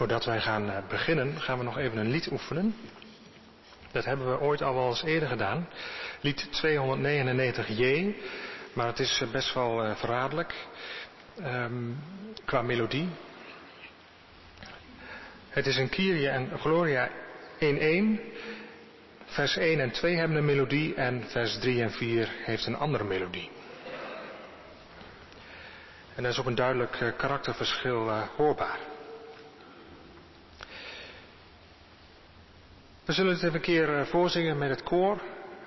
Voordat wij gaan eh, beginnen, gaan we nog even een lied oefenen. Dat hebben we ooit al wel eens eerder gedaan. Lied 299J. Maar het is eh, best wel eh, verraderlijk. Ehm, qua melodie. Het is een Kyrie en Gloria 1-1. Vers 1 en 2 hebben een melodie en vers 3 en 4 heeft een andere melodie. En dat is ook een duidelijk uh, karakterverschil uh, hoorbaar. We zullen het even een keer uh, voorzingen met het koor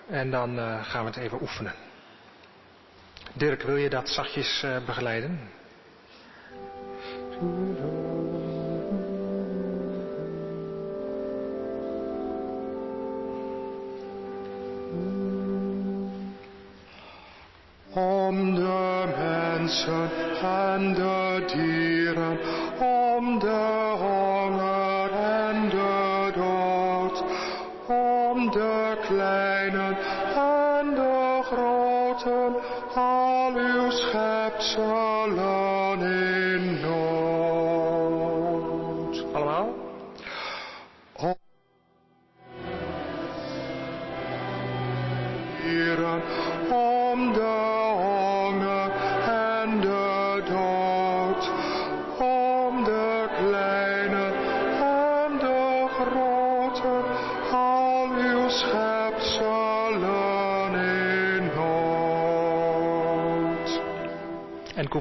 en dan gaan we het even oefenen. Dirk, wil je dat zachtjes begeleiden? De kleinen en de groten, al uw schepselen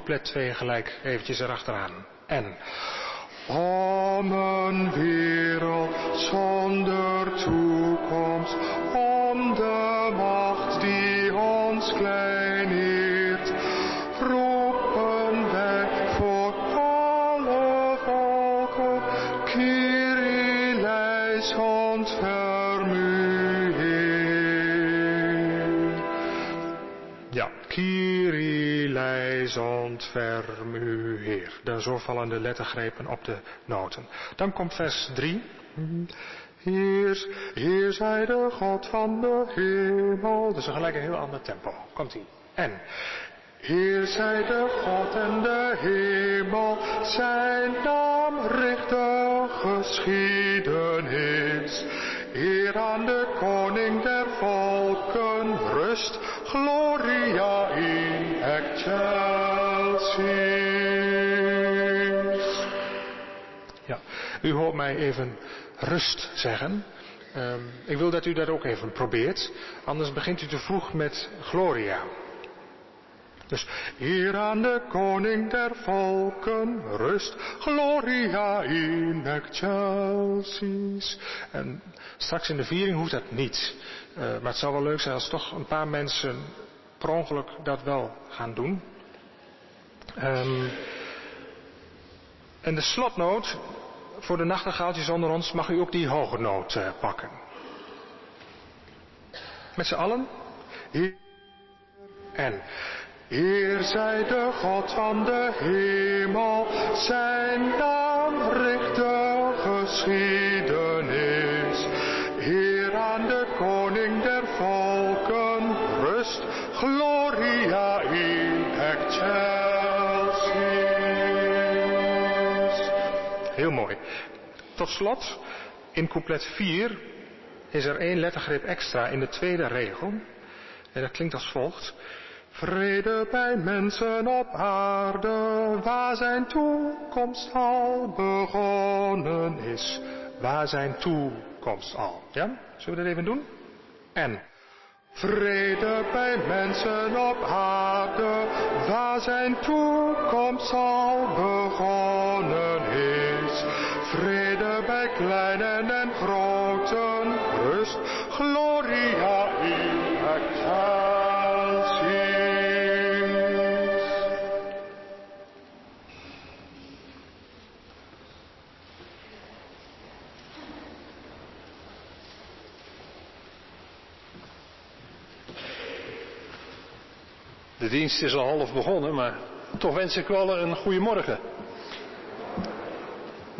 couplet 2 gelijk eventjes erachteraan. En Om een wereld zonder toekomst, de lettergrepen op de noten. Dan komt vers 3. Heer, Heer zij de God van de hemel. Een gelijk een heel ander tempo. Komt ie. En Heer zij de God en de hemel, zijn naam richt de geschiedenis. Heer aan de koning der volken, rust, gloria in excelsis. U hoort mij even rust zeggen. Um, ik wil dat u dat ook even probeert. Anders begint u te vroeg met Gloria. Dus hier aan de koning der volken rust, gloria in excelsis. En straks in de viering hoeft dat niet. Uh, maar het zou wel leuk zijn als toch een paar mensen per ongeluk dat wel gaan doen. Um, en de slotnoot voor de nachtegaaltjes onder ons mag u ook die hoge noot uh, pakken. Met z'n allen. Hier en Heer zij de God van de hemel, zijn naam richt de geschiedenis. Heer aan de koning der volken, rust, gloria in excelsis. Tot slot, in couplet 4 is er één lettergrip extra in de tweede regel. En dat klinkt als volgt. Vrede bij mensen op aarde, waar zijn toekomst al begonnen is. Waar zijn toekomst al. Ja? Zullen we dat even doen? En. Vrede bij mensen op aarde, waar zijn toekomst al begonnen is. Vrede kleinen en groten, rust, gloria in excelsis. De dienst is al half begonnen, maar toch wens ik wel een goede morgen.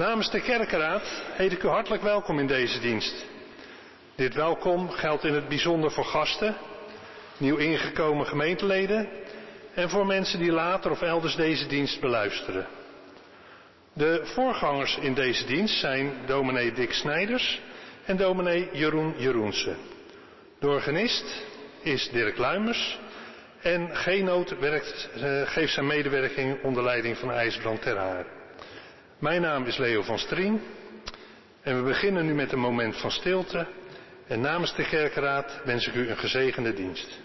Namens de kerkenraad heet ik u hartelijk welkom in deze dienst. Dit welkom geldt in het bijzonder voor gasten, nieuw ingekomen gemeenteleden en voor mensen die later of elders deze dienst beluisteren. De voorgangers in deze dienst zijn dominee Dick Snijders en dominee Jeroen Jeroense. De organist is Dirk Luimers en Genoot uh, geeft zijn medewerking onder leiding van IJsbrand ter Haar. Mijn naam is Leo van Strien en we beginnen nu met een moment van stilte en namens de kerkraad wens ik u een gezegende dienst.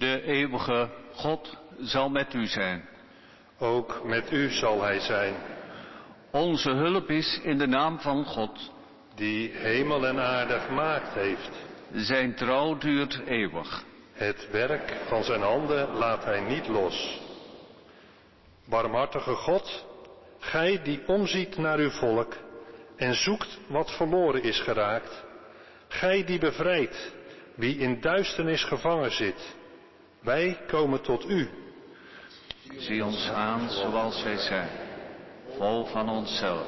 De eeuwige God zal met u zijn. Ook met u zal hij zijn. Onze hulp is in de naam van God. Die hemel en aarde gemaakt heeft. Zijn trouw duurt eeuwig. Het werk van zijn handen laat hij niet los. Barmhartige God, gij die omziet naar uw volk en zoekt wat verloren is geraakt. Gij die bevrijdt wie in duisternis gevangen zit. Wij komen tot u. Zie ons aan zoals wij zijn, vol van onszelf,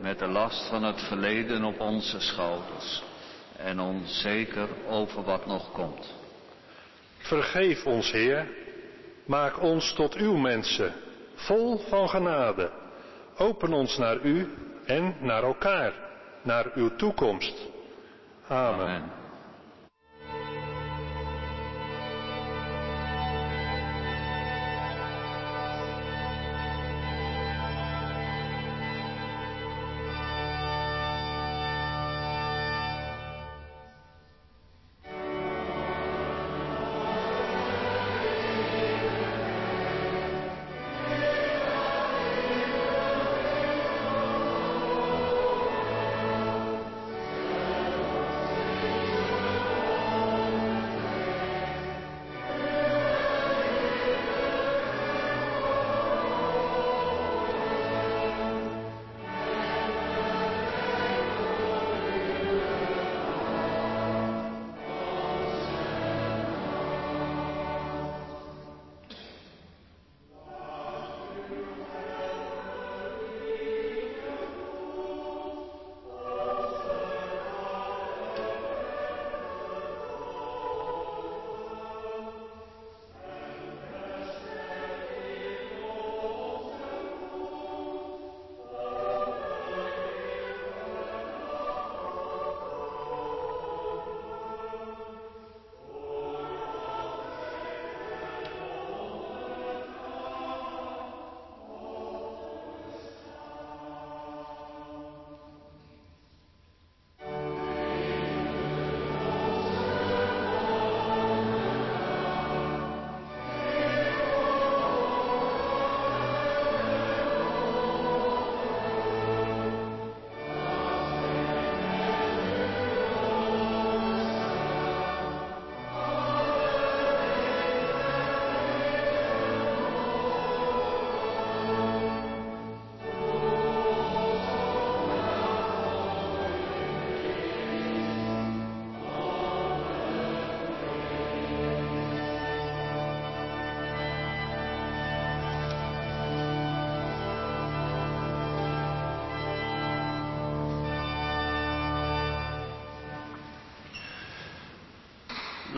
met de last van het verleden op onze schouders en onzeker over wat nog komt. Vergeef ons, Heer. Maak ons tot uw mensen, vol van genade. Open ons naar u en naar elkaar, naar uw toekomst. Amen. Amen.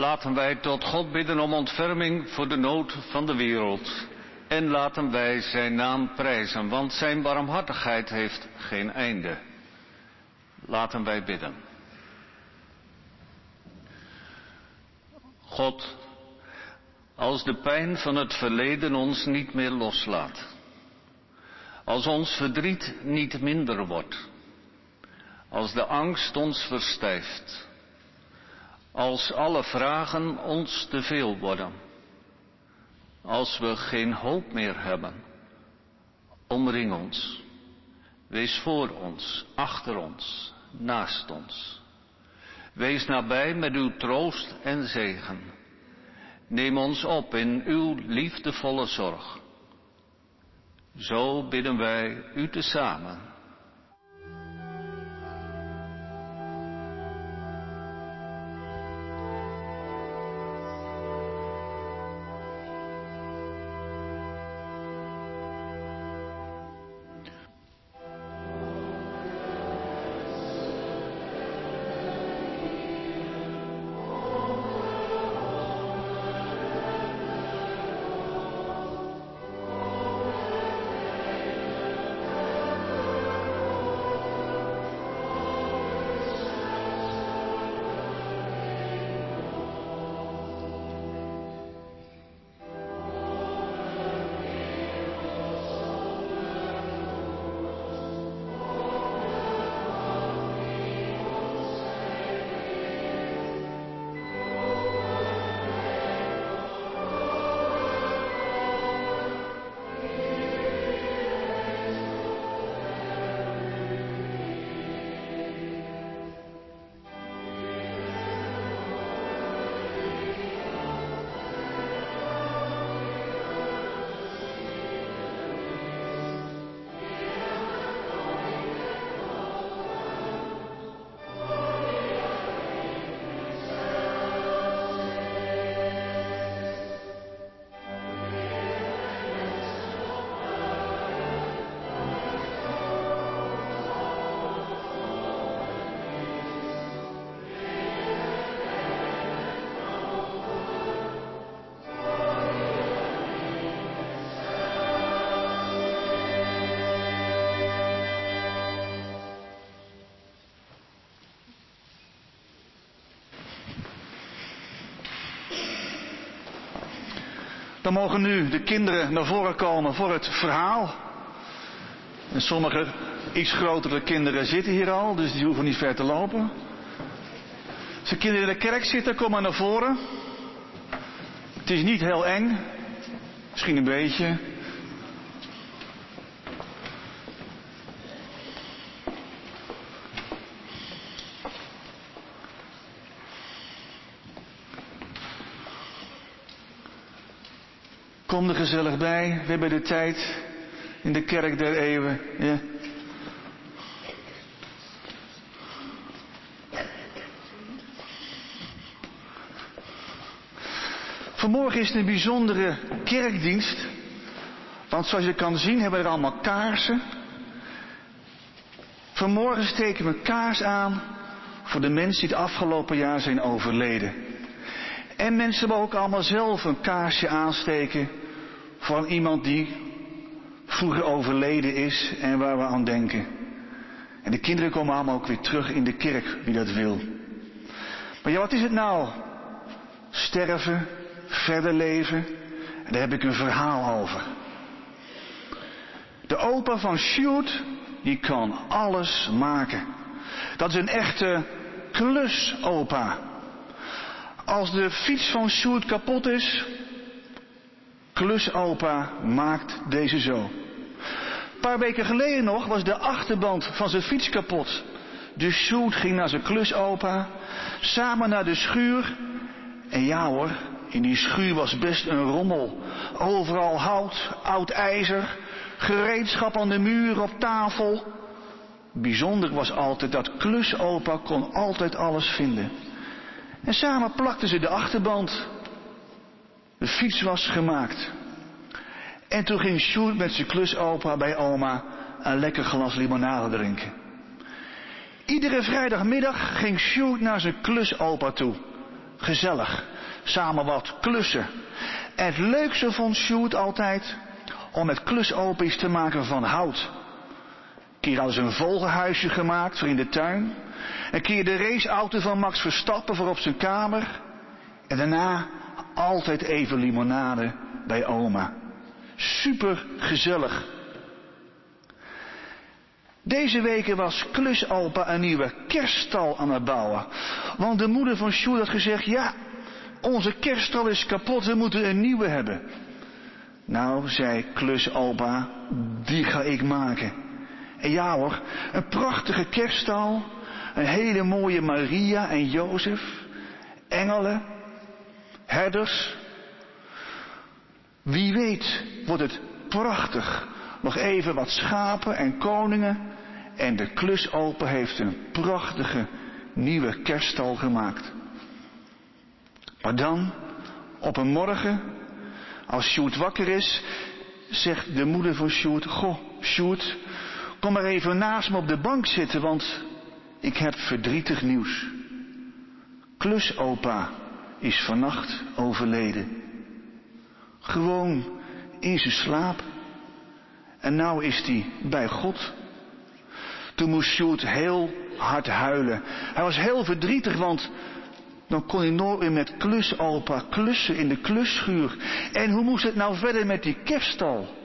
Laten wij tot God bidden om ontferming voor de nood van de wereld. En laten wij zijn naam prijzen, want zijn barmhartigheid heeft geen einde. Laten wij bidden. God, als de pijn van het verleden ons niet meer loslaat, als ons verdriet niet minder wordt, als de angst ons verstijft, als alle vragen ons te veel worden. Als we geen hoop meer hebben. Omring ons. Wees voor ons, achter ons, naast ons. Wees nabij met uw troost en zegen. Neem ons op in uw liefdevolle zorg. Zo bidden wij u tezamen Dan mogen nu de kinderen naar voren komen voor het verhaal. En sommige iets grotere kinderen zitten hier al, dus die hoeven niet ver te lopen. Als de kinderen in de kerk zitten, kom maar naar voren. Het is niet heel eng. Misschien een beetje. Kom er gezellig bij. We hebben de tijd in de kerk der eeuwen. Ja. Vanmorgen is het een bijzondere kerkdienst. Want zoals je kan zien hebben we er allemaal kaarsen. Vanmorgen steken we kaars aan voor de mensen die het afgelopen jaar zijn overleden. En mensen mogen ook allemaal zelf een kaarsje aansteken voor iemand die vroeger overleden is en waar we aan denken. En de kinderen komen allemaal ook weer terug in de kerk, wie dat wil. Maar ja, wat is het nou? Sterven, verder leven. En daar heb ik een verhaal over. De opa van Sjoerd, die kan alles maken. Dat is een echte klusopa. Als de fiets van Sjoerd kapot is, klusopa maakt deze zo. Een paar weken geleden nog was de achterband van zijn fiets kapot. Dus Sjoerd ging naar zijn klusopa, samen naar de schuur. En ja hoor, in die schuur was best een rommel. Overal hout, oud ijzer, gereedschap aan de muur, op tafel. Bijzonder was altijd dat klusopa kon altijd alles vinden. En samen plakten ze de achterband. De fiets was gemaakt. En toen ging Sjoerd met zijn klusopa bij oma een lekker glas limonade drinken. Iedere vrijdagmiddag ging Sjoerd naar zijn klusopa toe. Gezellig samen wat klussen. En het leukste vond Sjoerd altijd om met klusopies te maken van hout. Een keer hadden ze een vogelhuisje gemaakt voor in de tuin. Een keer de raceauto van Max Verstappen voor op zijn kamer. En daarna altijd even limonade bij oma. Super gezellig. Deze weken was Klusalpa een nieuwe kerststal aan het bouwen. Want de moeder van Sjoerd had gezegd, ja, onze kerststal is kapot, we moeten een nieuwe hebben. Nou, zei Klusalpa, die ga ik maken. En ja hoor, een prachtige kerststal, een hele mooie Maria en Jozef, engelen, herders. Wie weet wordt het prachtig. Nog even wat schapen en koningen. En de klusopen heeft een prachtige nieuwe kerststal gemaakt. Maar dan, op een morgen, als Sjoerd wakker is, zegt de moeder van Sjoerd, Goh, Sjoerd, kom maar even naast me op de bank zitten, want ik heb verdrietig nieuws. Klusopa is vannacht overleden. Gewoon in zijn slaap. En nou is hij bij God. Toen moest Sjoerd heel hard huilen. Hij was heel verdrietig, want dan kon hij nooit meer met klusopa klussen in de klusschuur. En hoe moest het nou verder met die kerststal?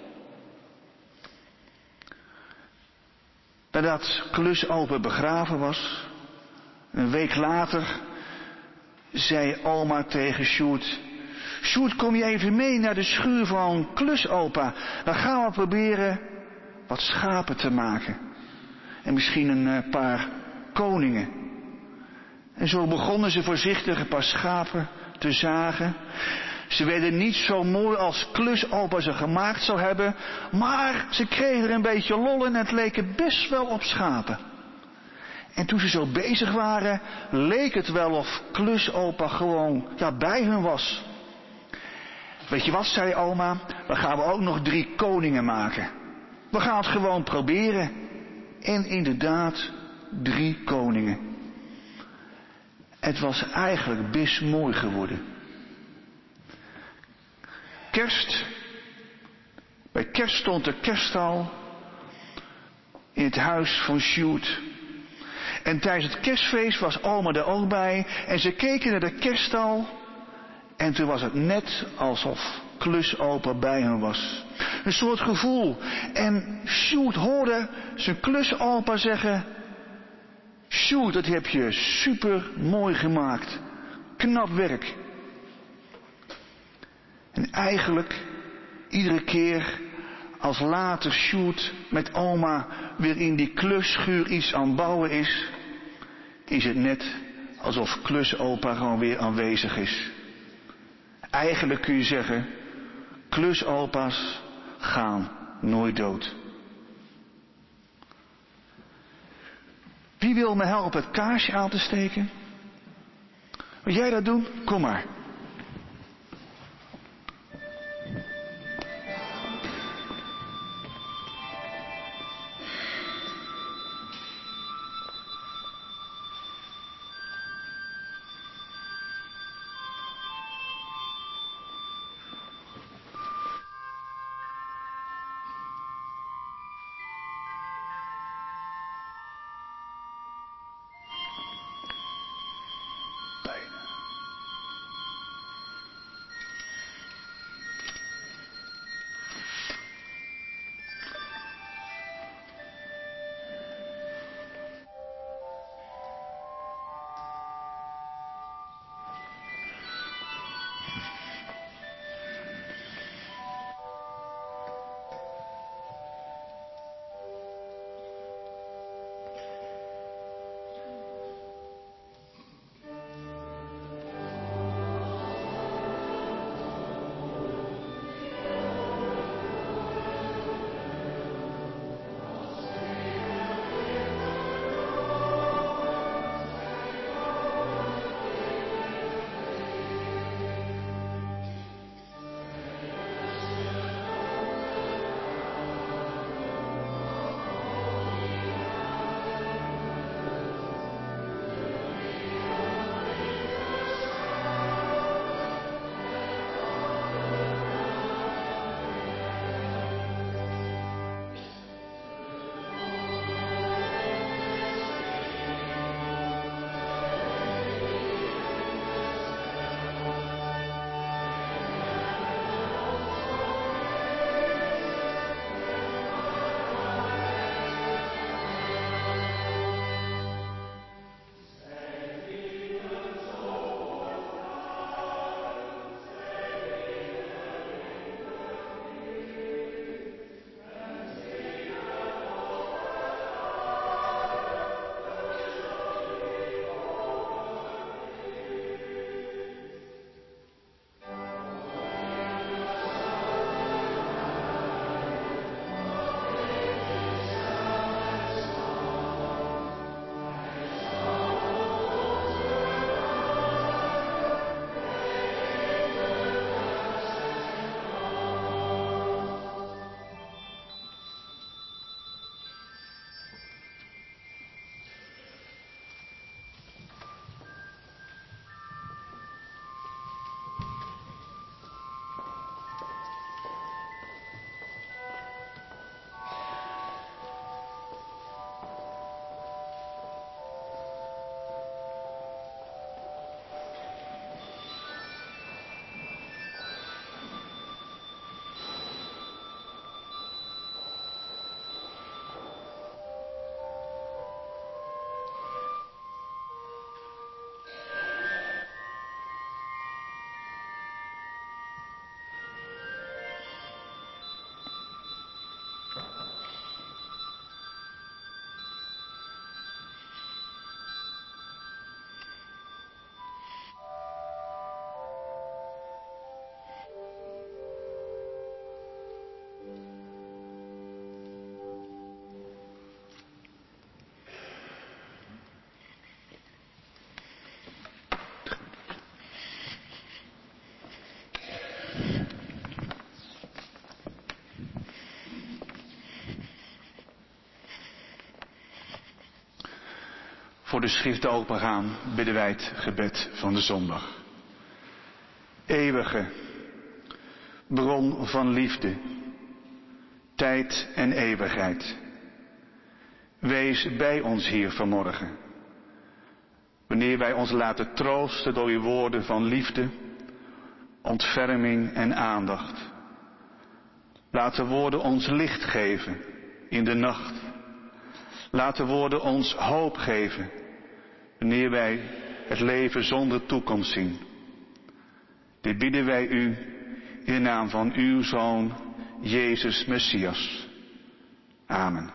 Nadat klusopa begraven was, een week later, zei oma tegen Sjoerd, Sjoerd, kom je even mee naar de schuur van klusopa. Dan gaan we proberen wat schapen te maken. En misschien een eh, paar koningen. En zo begonnen ze voorzichtig een paar schapen te zagen. Ze werden niet zo mooi als klusopa ze gemaakt zou hebben. Maar ze kregen er een beetje lol in en het leken best wel op schapen. En toen ze zo bezig waren, leek het wel of klusopa gewoon ja, bij hun was. Weet je wat, zei oma, dan gaan we ook nog drie koningen maken. We gaan het gewoon proberen. En inderdaad, drie koningen. Het was eigenlijk best mooi geworden. Kerst. Bij kerst stond de kerststal in het huis van Sjoerd. En tijdens het kerstfeest was oma er ook bij. En ze keken naar de kerststal. En toen was het net alsof klusopa bij hem was. Een soort gevoel. En Sjoerd hoorde zijn klusopa zeggen... Sjoerd, dat heb je super mooi gemaakt. Knap werk. En eigenlijk, iedere keer als later Sjoerd met oma weer in die klusschuur iets aan bouwen is, is het net alsof klusopa gewoon weer aanwezig is. Eigenlijk kun je zeggen, klusopa's gaan nooit dood. Wie wil me helpen het kaarsje aan te steken? Wil jij dat doen? Kom maar. Voor de schriften opengaan, bidden wij het gebed van de zondag. Eeuwige, bron van liefde, tijd en eeuwigheid. Wees bij ons hier vanmorgen. Wanneer wij ons laten troosten door uw woorden van liefde, ontferming en aandacht. Laat de woorden ons licht geven in de nacht. Laat de woorden ons hoop geven wanneer wij het leven zonder toekomst zien. Dit bieden wij u in de naam van uw Zoon, Jezus Messias. Amen.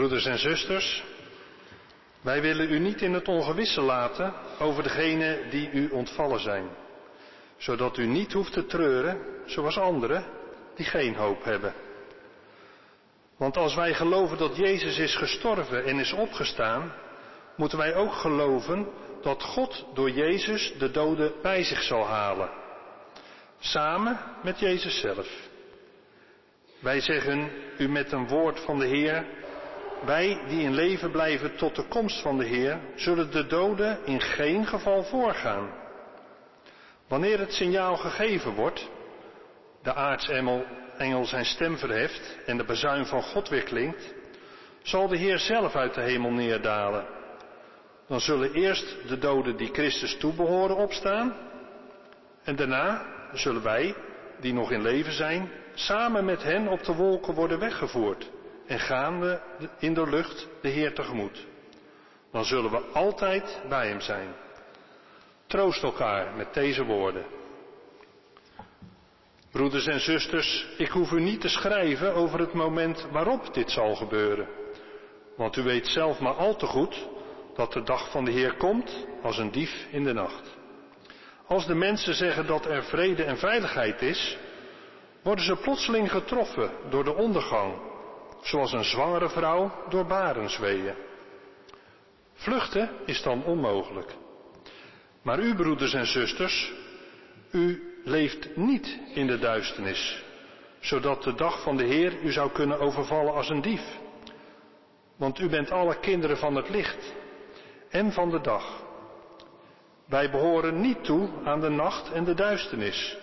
Broeders en zusters, wij willen u niet in het ongewisse laten over degenen die u ontvallen zijn, zodat u niet hoeft te treuren zoals anderen die geen hoop hebben. Want als wij geloven dat Jezus is gestorven en is opgestaan, moeten wij ook geloven dat God door Jezus de doden bij zich zal halen. Samen met Jezus zelf. Wij zeggen u met een woord van de Heer, wij die in leven blijven tot de komst van de Heer, zullen de doden in geen geval voorgaan. Wanneer het signaal gegeven wordt, de aartsengel engel zijn stem verheft en de bezuin van God weer klinkt, zal de Heer zelf uit de hemel neerdalen. Dan zullen eerst de doden die Christus toebehoren opstaan en daarna zullen wij, die nog in leven zijn, samen met hen op de wolken worden weggevoerd en gaan we in de lucht de Heer tegemoet. Dan zullen we altijd bij Hem zijn. Troost elkaar met deze woorden. Broeders en zusters, ik hoef u niet te schrijven over het moment waarop dit zal gebeuren. Want u weet zelf maar al te goed dat de dag van de Heer komt als een dief in de nacht. Als de mensen zeggen dat er vrede en veiligheid is, worden ze plotseling getroffen door de ondergang, zoals een zwangere vrouw door barensweeën. Vluchten is dan onmogelijk. Maar u, broeders en zusters, u leeft niet in de duisternis, zodat de dag van de Heer u zou kunnen overvallen als een dief. Want u bent alle kinderen van het licht en van de dag. Wij behoren niet toe aan de nacht en de duisternis.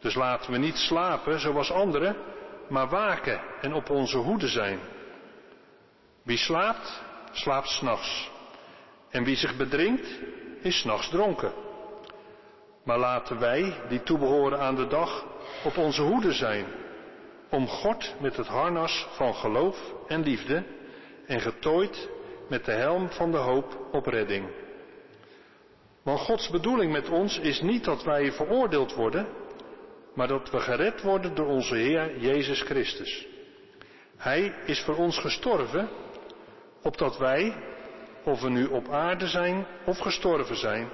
Dus laten we niet slapen zoals anderen, maar waken en op onze hoede zijn. Wie slaapt, slaapt s'nachts. En wie zich bedrinkt, is s'nachts dronken. Maar laten wij, die toebehoren aan de dag, op onze hoede zijn, om God met het harnas van geloof en liefde en getooid met de helm van de hoop op redding. Want Gods bedoeling met ons is niet dat wij veroordeeld worden, maar dat we gered worden door onze Heer Jezus Christus. Hij is voor ons gestorven, opdat wij, of we nu op aarde zijn of gestorven zijn,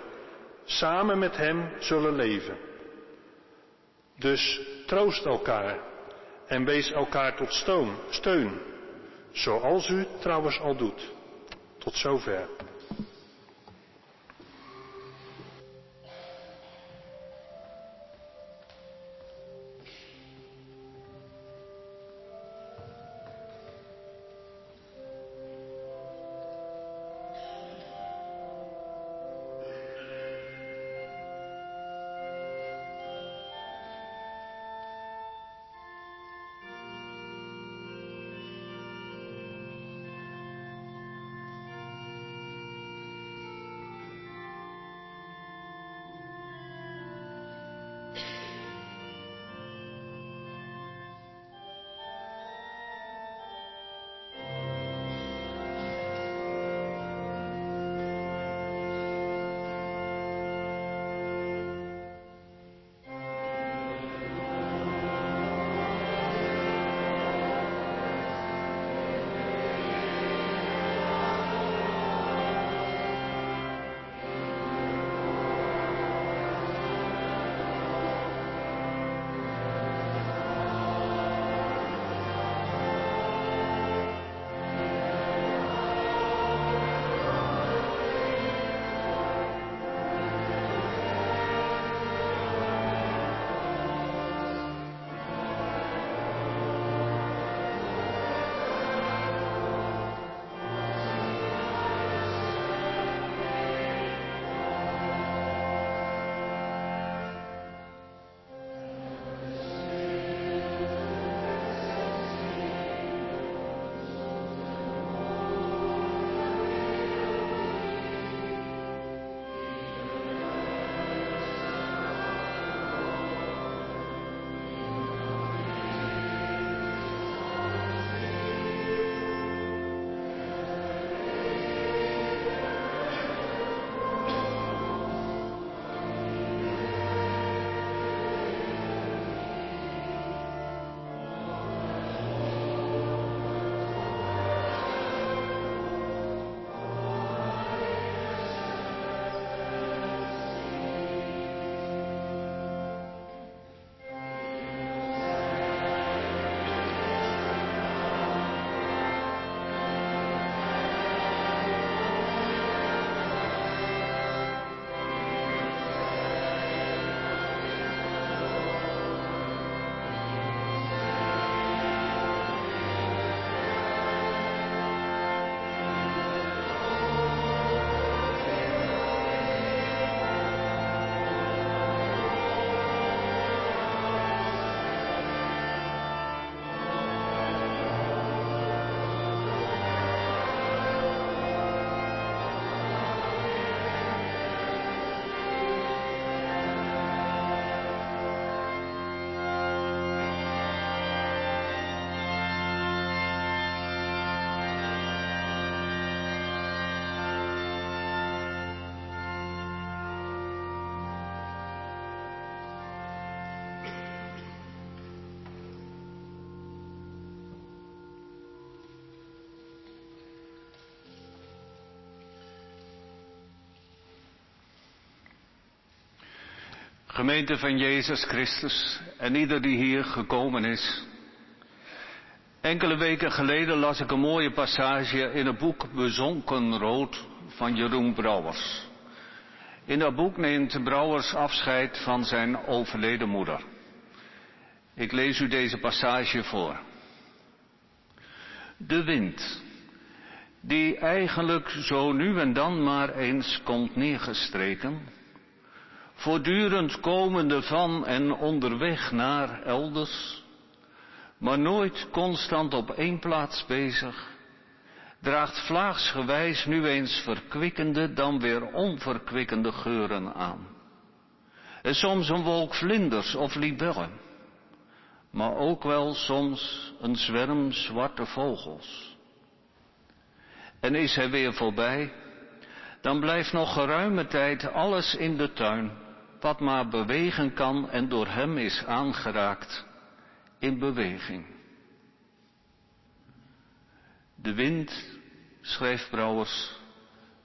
samen met Hem zullen leven. Dus troost elkaar en wees elkaar tot steun, steun, zoals u trouwens al doet. Tot zover. Gemeente van Jezus Christus en ieder die hier gekomen is. Enkele weken geleden las ik een mooie passage in het boek Bezonken Rood van Jeroen Brouwers. In dat boek neemt Brouwers afscheid van zijn overleden moeder. Ik lees u deze passage voor. De wind, die eigenlijk zo nu en dan maar eens komt neergestreken, voortdurend komende van en onderweg naar elders, maar nooit constant op één plaats bezig, draagt vlaagsgewijs nu eens verkwikkende, dan weer onverkwikkende geuren aan. En soms een wolk vlinders of libellen, maar ook wel soms een zwerm zwarte vogels. En is hij weer voorbij, dan blijft nog geruime tijd alles in de tuin, wat maar bewegen kan en door hem is aangeraakt, in beweging. De wind, schrijft Brouwers,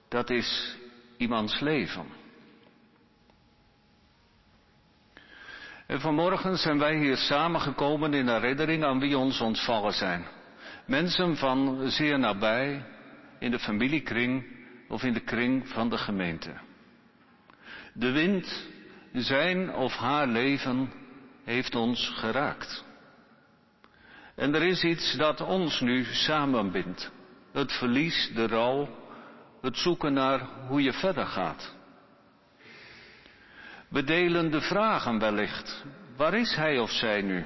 dat is iemands leven. En vanmorgen zijn wij hier samengekomen in herinnering aan wie ons ontvallen zijn. Mensen van zeer nabij, in de familiekring of in de kring van de gemeente. De wind, zijn of haar leven, heeft ons geraakt. En er is iets dat ons nu samenbindt. Het verlies, de rouw, het zoeken naar hoe je verder gaat. We delen de vragen wellicht. Waar is hij of zij nu?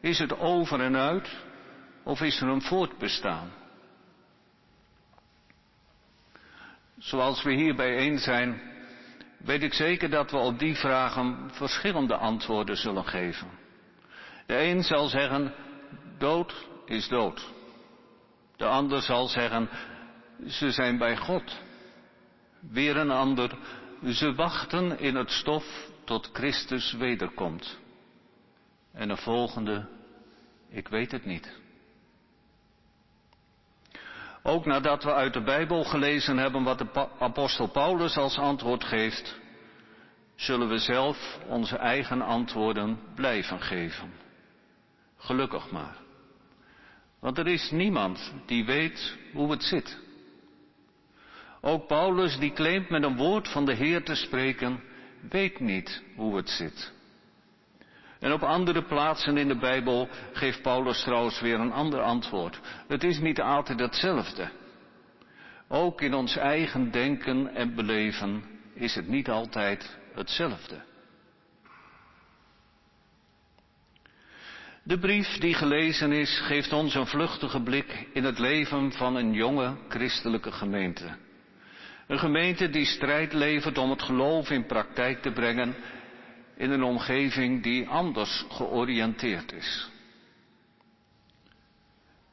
Is het over en uit of is er een voortbestaan? Zoals we hier bijeen zijn, weet ik zeker dat we op die vragen verschillende antwoorden zullen geven. De een zal zeggen, dood is dood. De ander zal zeggen, ze zijn bij God. Weer een ander, ze wachten in het stof tot Christus wederkomt. En een volgende, ik weet het niet. Ook nadat we uit de Bijbel gelezen hebben wat de apostel Paulus als antwoord geeft, zullen we zelf onze eigen antwoorden blijven geven. Gelukkig maar. Want er is niemand die weet hoe het zit. Ook Paulus, die claimt met een woord van de Heer te spreken, weet niet hoe het zit. En op andere plaatsen in de Bijbel geeft Paulus trouwens weer een ander antwoord. Het is niet altijd hetzelfde. Ook in ons eigen denken en beleven is het niet altijd hetzelfde. De brief die gelezen is, geeft ons een vluchtige blik in het leven van een jonge christelijke gemeente. Een gemeente die strijd levert om het geloof in praktijk te brengen in een omgeving die anders georiënteerd is.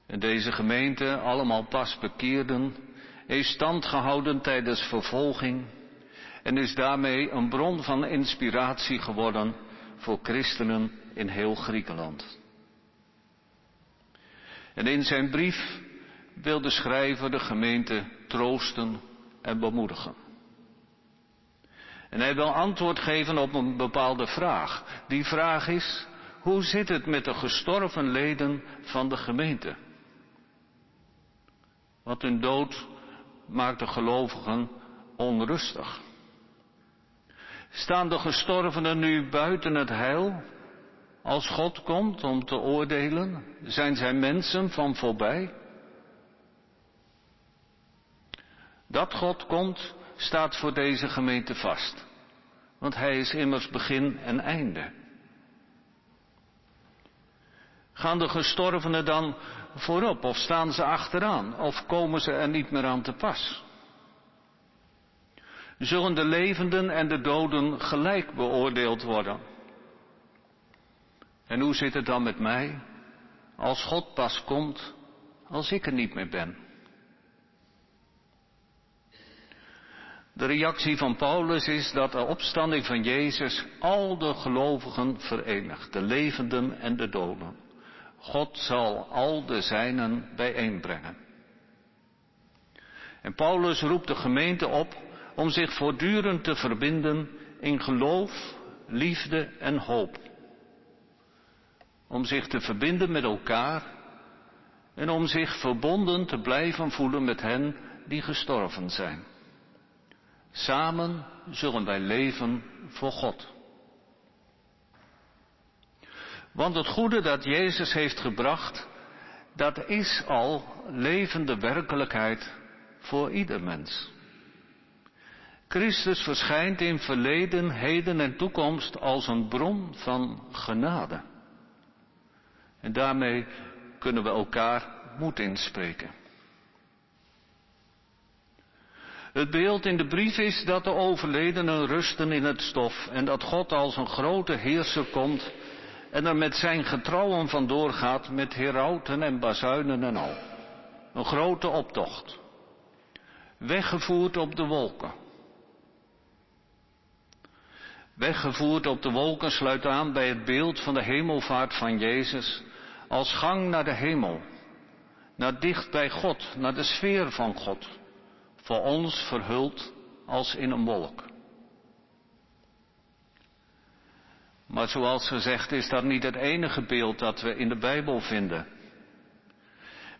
En deze gemeente, allemaal pas bekeerden, heeft stand gehouden tijdens vervolging en is daarmee een bron van inspiratie geworden voor christenen in heel Griekenland. En in zijn brief wil de schrijver de gemeente troosten en bemoedigen. En hij wil antwoord geven op een bepaalde vraag. Die vraag is, hoe zit het met de gestorven leden van de gemeente? Want hun dood maakt de gelovigen onrustig. Staan de gestorvenen nu buiten het heil? Als God komt om te oordelen, zijn zij mensen van voorbij? Dat God komt, staat voor deze gemeente vast. Want Hij is immers begin en einde. Gaan de gestorvenen dan voorop of staan ze achteraan of komen ze er niet meer aan te pas? Zullen de levenden en de doden gelijk beoordeeld worden? En hoe zit het dan met mij als God pas komt als ik er niet meer ben? De reactie van Paulus is dat de opstanding van Jezus al de gelovigen verenigt, de levenden en de doden. God zal al de zijnen bijeenbrengen. En Paulus roept de gemeente op om zich voortdurend te verbinden in geloof liefde en hoop. Om zich te verbinden met elkaar en om zich verbonden te blijven voelen met hen die gestorven zijn. Samen zullen wij leven voor God. Want het goede dat Jezus heeft gebracht, dat is al levende werkelijkheid voor ieder mens. Christus verschijnt in verleden, heden en toekomst als een bron van genade. En daarmee kunnen we elkaar moed inspreken. Het beeld in de brief is dat de overledenen rusten in het stof en dat God als een grote heerser komt en er met zijn getrouwen vandoor gaat met herauten en bazuinen en al. Een grote optocht. Weggevoerd op de wolken. Weggevoerd op de wolken sluit aan bij het beeld van de hemelvaart van Jezus als gang naar de hemel. Naar dicht bij God, naar de sfeer van God. Voor ons verhuld als in een wolk. Maar zoals gezegd is dat niet het enige beeld dat we in de Bijbel vinden.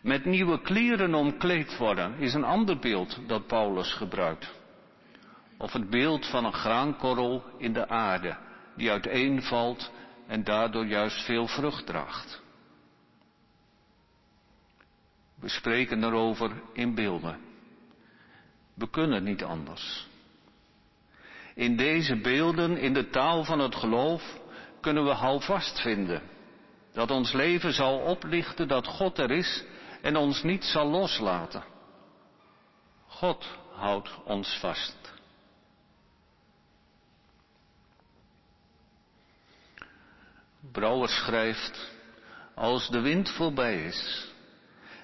Met nieuwe kleren omkleed worden is een ander beeld dat Paulus gebruikt. Of het beeld van een graankorrel in de aarde die uiteenvalt en daardoor juist veel vrucht draagt. We spreken erover in beelden. We kunnen niet anders. In deze beelden, in de taal van het geloof, kunnen we houvast vinden. Dat ons leven zal oplichten dat God er is en ons niet zal loslaten. God houdt ons vast. Brouwer schrijft, als de wind voorbij is,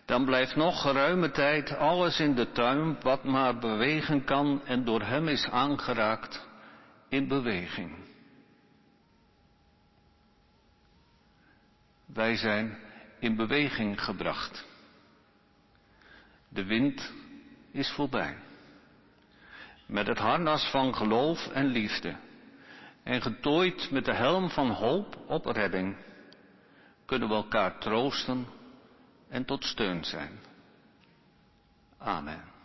dan blijft nog geruime tijd alles in de tuin wat maar bewegen kan en door hem is aangeraakt in beweging. Wij zijn in beweging gebracht. De wind is voorbij. Met het harnas van geloof en liefde en getooid met de helm van hoop op redding kunnen we elkaar troosten en tot steun zijn. Amen.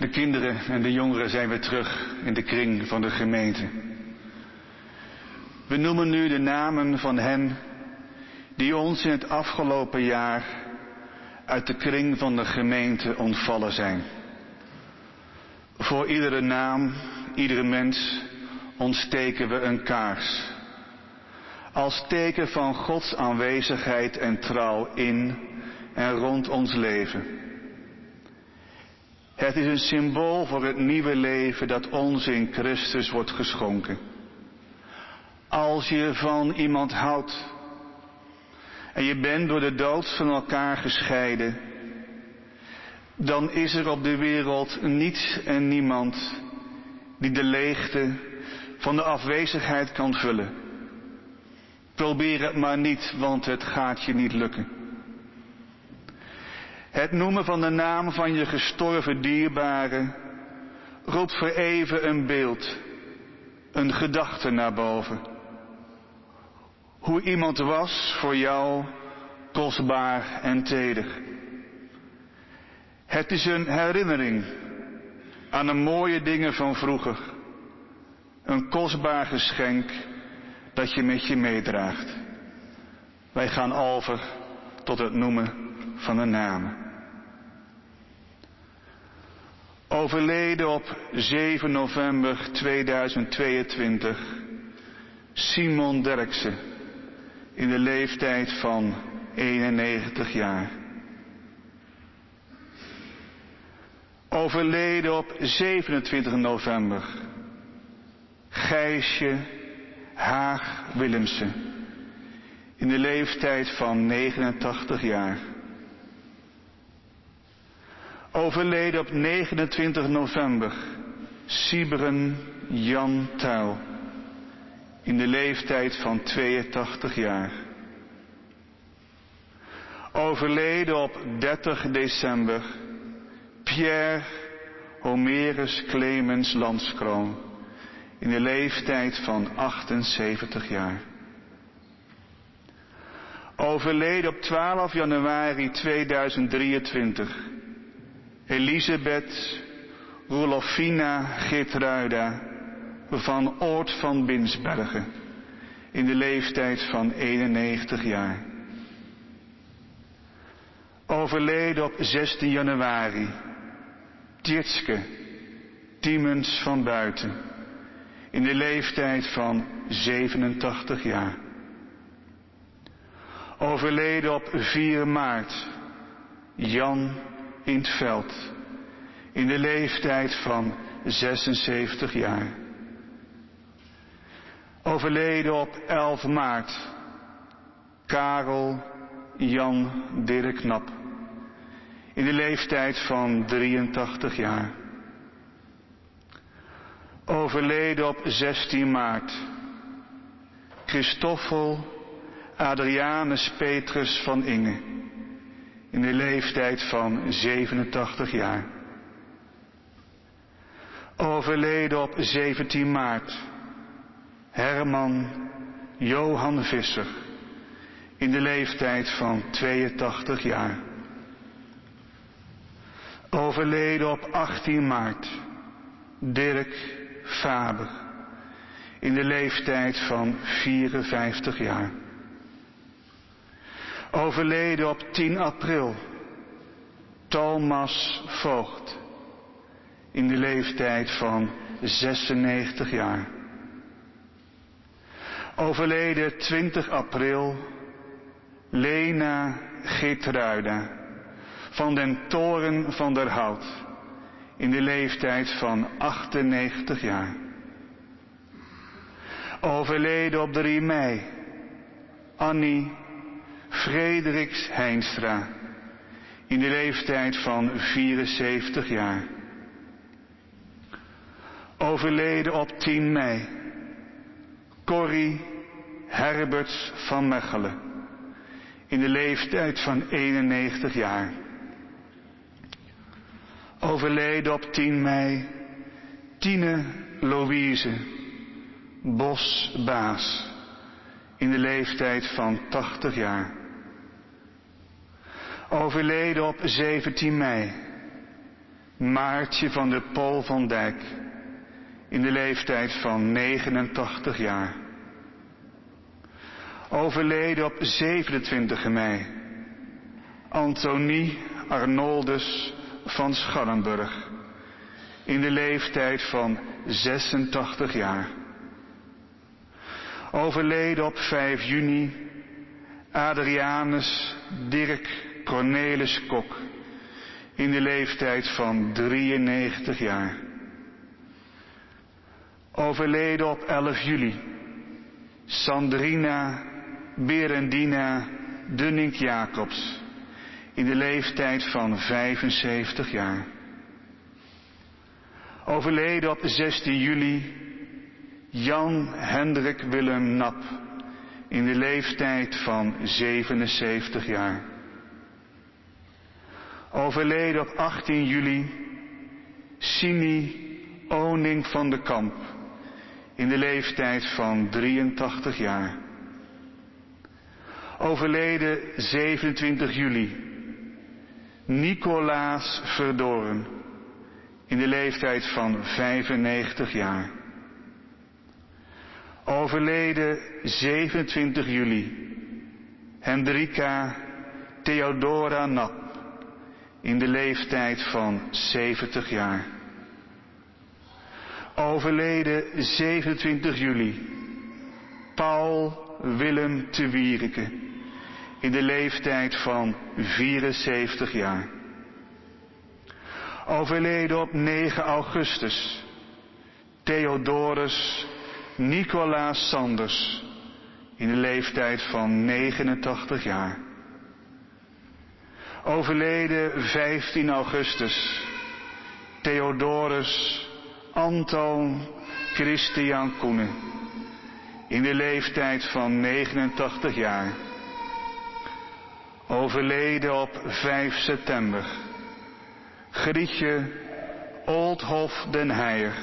De kinderen en de jongeren zijn weer terug in de kring van de gemeente. We noemen nu de namen van hen die ons in het afgelopen jaar uit de kring van de gemeente ontvallen zijn. Voor iedere naam, iedere mens ontsteken we een kaars. Als teken van Gods aanwezigheid en trouw in en rond ons leven. Het is een symbool voor het nieuwe leven dat ons in Christus wordt geschonken. Als je van iemand houdt en je bent door de dood van elkaar gescheiden, dan is er op de wereld niets en niemand die de leegte van de afwezigheid kan vullen. Probeer het maar niet, want het gaat je niet lukken. Het noemen van de naam van je gestorven dierbare roept voor even een beeld, een gedachte naar boven. Hoe iemand was voor jou kostbaar en teder. Het is een herinnering aan de mooie dingen van vroeger. Een kostbaar geschenk dat je met je meedraagt. Wij gaan over tot het noemen van de namen. Overleden op 7 november 2022 Simon Derksen in de leeftijd van 91 jaar. Overleden op 27 november Gijsje Haag Willemsen in de leeftijd van 89 jaar. Overleden op 29 november Sieberen Jan Tuil in de leeftijd van 82 jaar. Overleden op 30 december Pierre Homerus Clemens Landskroon in de leeftijd van 78 jaar. Overleden op 12 januari 2023 Elisabeth Rolofina Geertruida van Oort van Binsbergen in de leeftijd van 91 jaar. Overleden op 16 januari Tjitske Tiemens van Buiten in de leeftijd van 87 jaar. Overleden op 4 maart Jan in veld in de leeftijd van 76 jaar. Overleden op 11 maart Karel Jan Dirk Knap in de leeftijd van 83 jaar. Overleden op 16 maart Christoffel Adrianus Petrus van Inge in de leeftijd van 87 jaar. Overleden op 17 maart Herman Johan Visser in de leeftijd van 82 jaar. Overleden op 18 maart Dirk Faber in de leeftijd van 54 jaar. Overleden op 10 april. Thomas Voogd in de leeftijd van 96 jaar. Overleden 20 april. Lena Geertruida. Van den toren van der Hout. In de leeftijd van 98 jaar. Overleden op 3 mei. Annie Frederiks Heinstra in de leeftijd van 74 jaar. Overleden op 10 mei Corrie Herberts van Mechelen in de leeftijd van 91 jaar. Overleden op 10 mei Tine Louise Bos Baas in de leeftijd van 80 jaar. Overleden op 17 mei Maartje van de Pol van Dijk in de leeftijd van 89 jaar. Overleden op 27 mei. Antonie Arnoldus van Schallenburg in de leeftijd van 86 jaar. Overleden op 5 juni Adrianus Dirk Cornelis Kok in de leeftijd van 93 jaar. Overleden op 11 juli Sandrina Berendina Dunning Jacobs in de leeftijd van 75 jaar. Overleden op 16 juli Jan Hendrik Willem Nap in de leeftijd van 77 jaar. Overleden op 18 juli Sini Oning van de Kamp in de leeftijd van 83 jaar. Overleden 27 juli Nicolaas Verdoren in de leeftijd van 95 jaar. Overleden 27 juli Hendrika Theodora Nap in de leeftijd van 70 jaar. Overleden 27 juli Paul Willem te Wierike in de leeftijd van 74 jaar. Overleden op 9 augustus Theodorus Nicolaas Sanders in de leeftijd van 89 jaar. Overleden 15 augustus Theodorus Anton Christian Koenen in de leeftijd van 89 jaar. Overleden op 5 september Grietje Oldhof den Heijer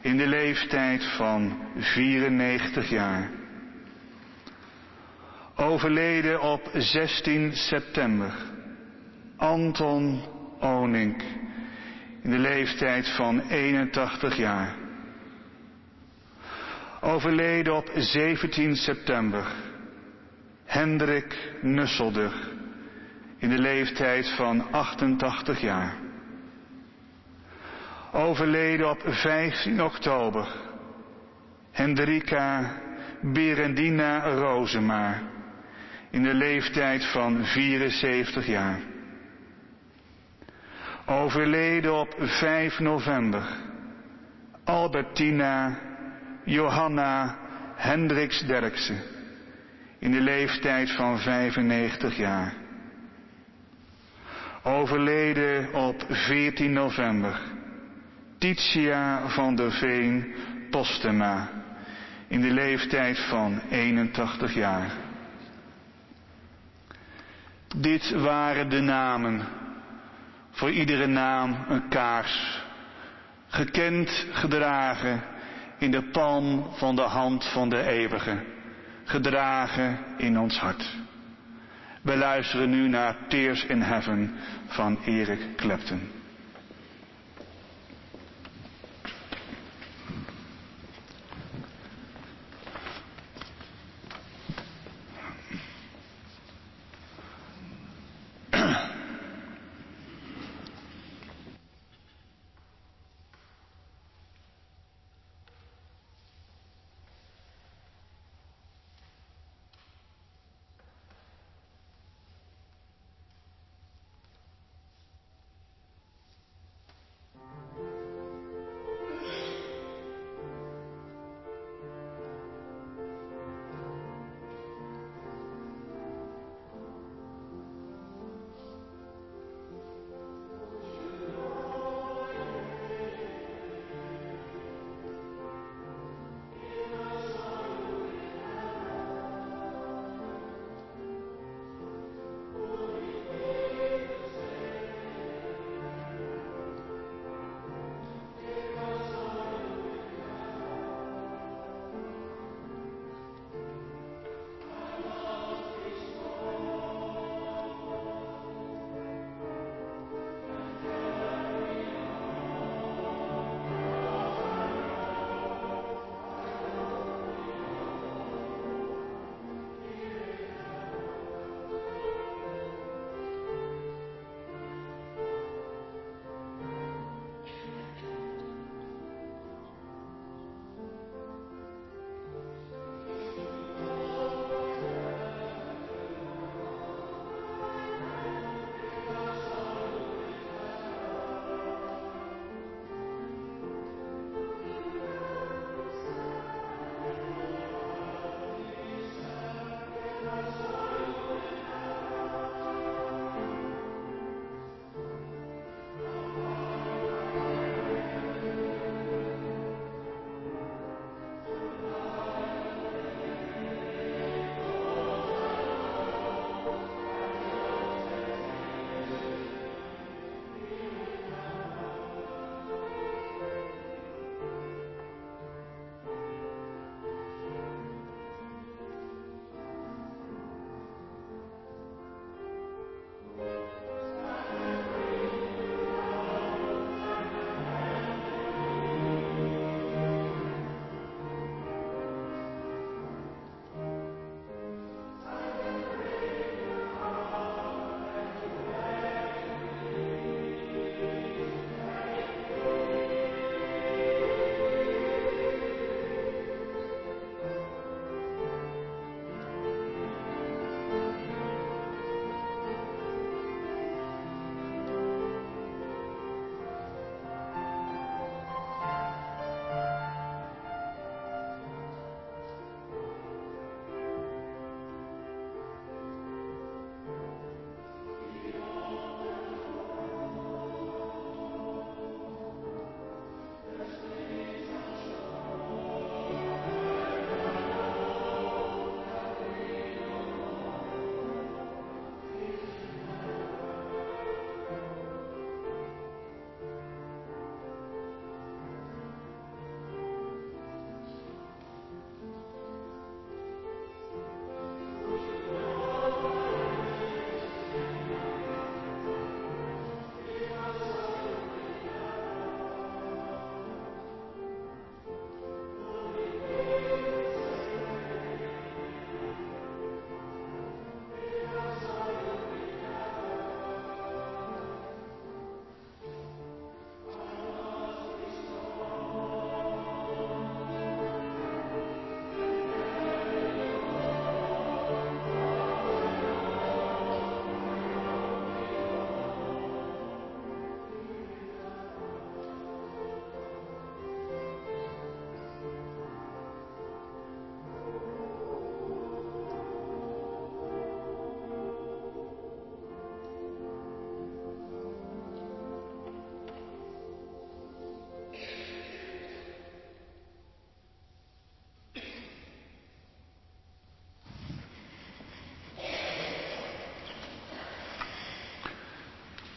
in de leeftijd van 94 jaar. Overleden op 16 september. Anton Onink in de leeftijd van 81 jaar. Overleden op 17 september. Hendrik Nusselder in de leeftijd van 88 jaar. Overleden op 15 oktober. Hendrika Berendina Rozema in de leeftijd van 74 jaar. Overleden op 5 november. Albertina Johanna Hendricks Derksen in de leeftijd van 95 jaar. Overleden op 14 november. Titia van der Veen Postema in de leeftijd van 81 jaar. Dit waren de namen. Voor iedere naam een kaars. Gekend, gedragen in de palm van de hand van de eeuwige. Gedragen in ons hart. We luisteren nu naar Tears in Heaven van Erik Clapton.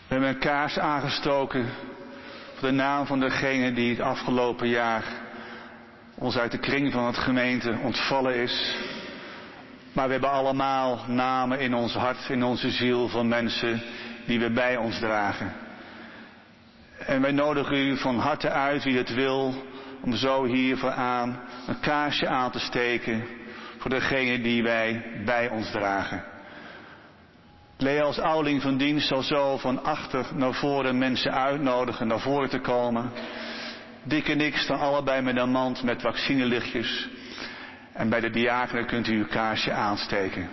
Hebben een kaars aangestoken voor de naam van degene die het afgelopen jaar ons uit de kring van het gemeente ontvallen is. Maar we hebben allemaal namen in ons hart, in onze ziel van mensen die we bij ons dragen. En wij nodigen u van harte uit, wie het wil, om zo hier vooraan een kaarsje aan te steken voor degene die wij bij ons dragen. Lea als ouderling van dienst zal zo van achter naar voren mensen uitnodigen naar voren te komen. Dick en ik staan allebei met een mand met vaccinelichtjes. En bij de diakenen kunt u uw kaarsje aansteken.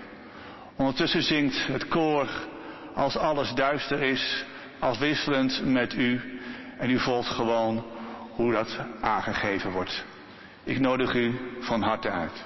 Ondertussen zingt het koor als alles duister is, als wisselend met u. En u volgt gewoon hoe dat aangegeven wordt. Ik nodig u van harte uit.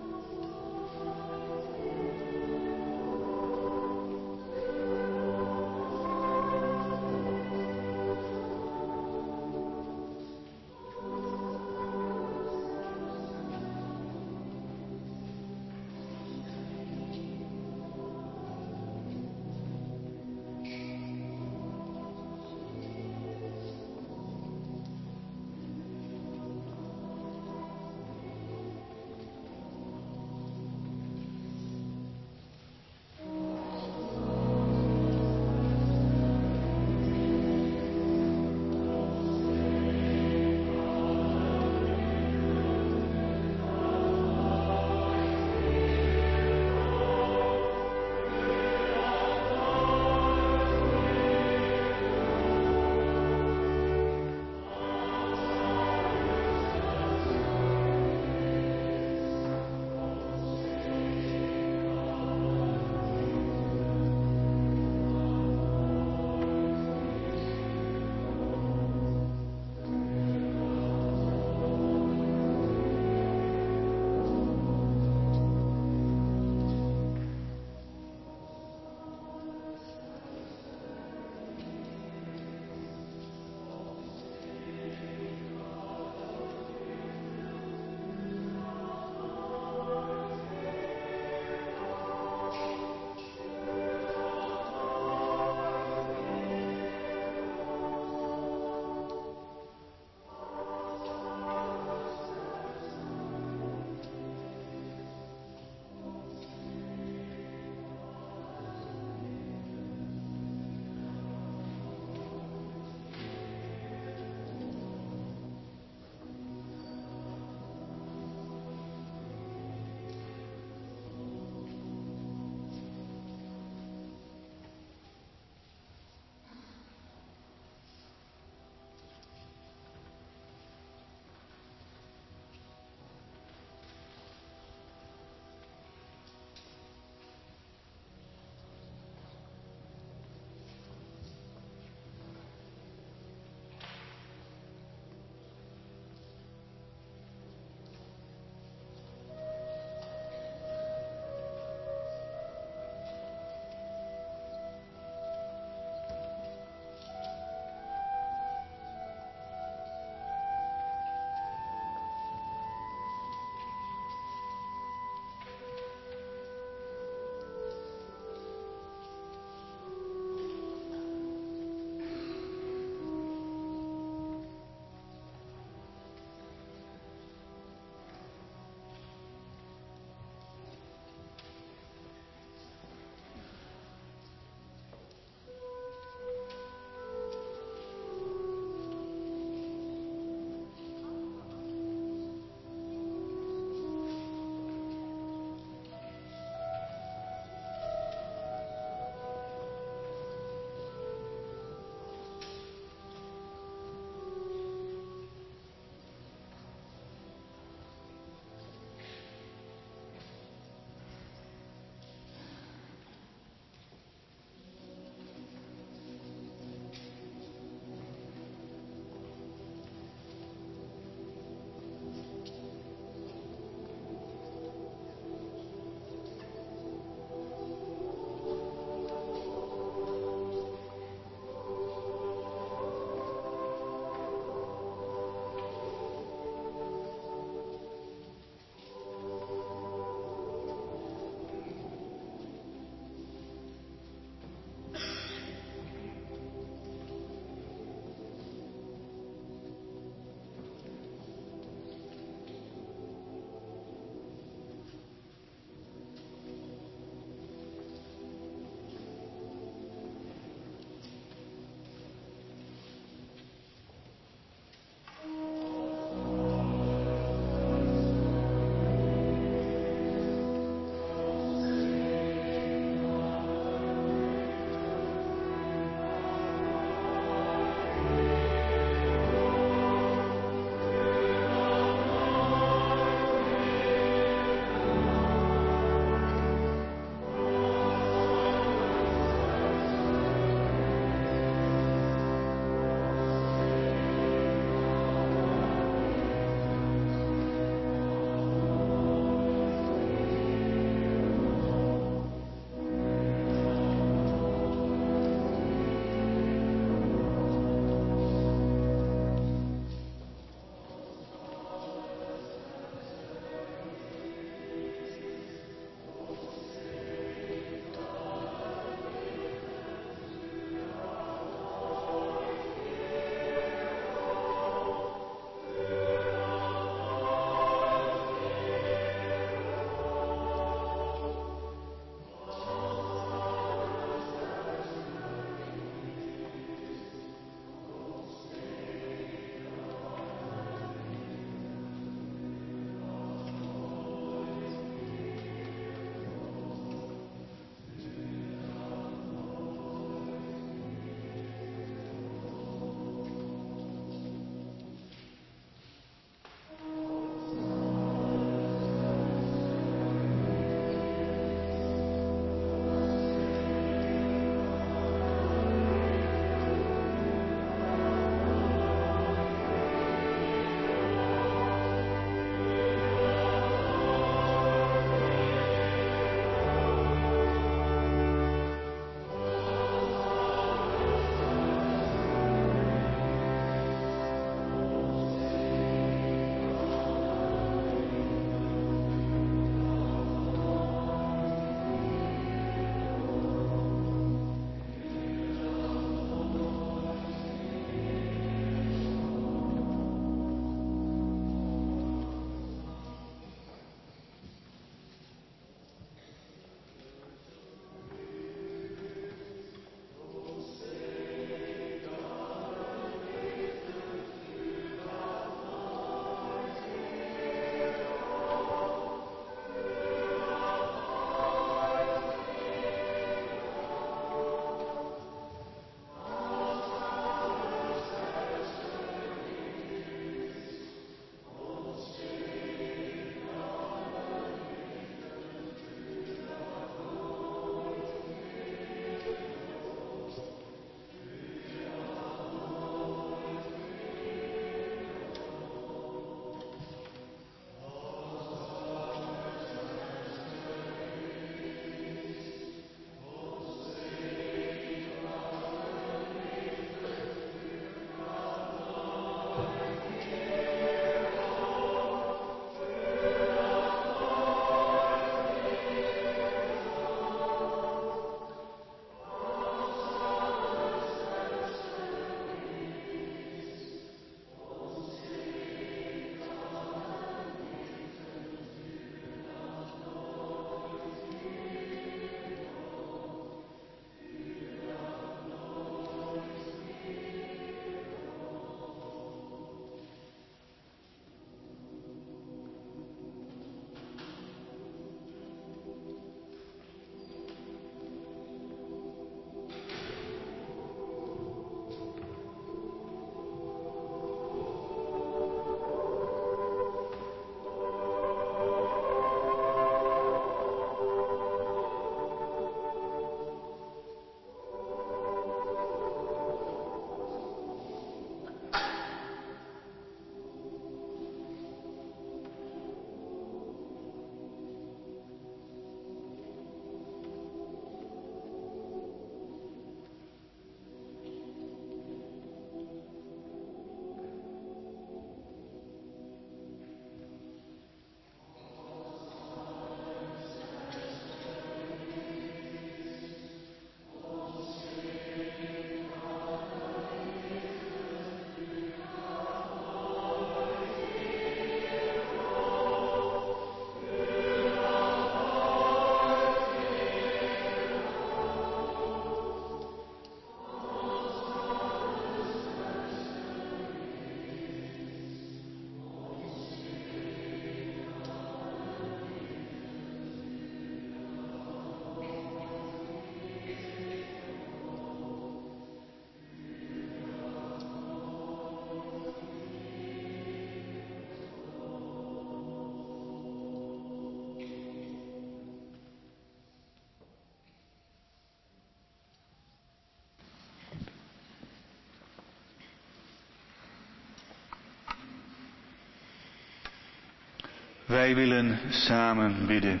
Wij willen samen bidden.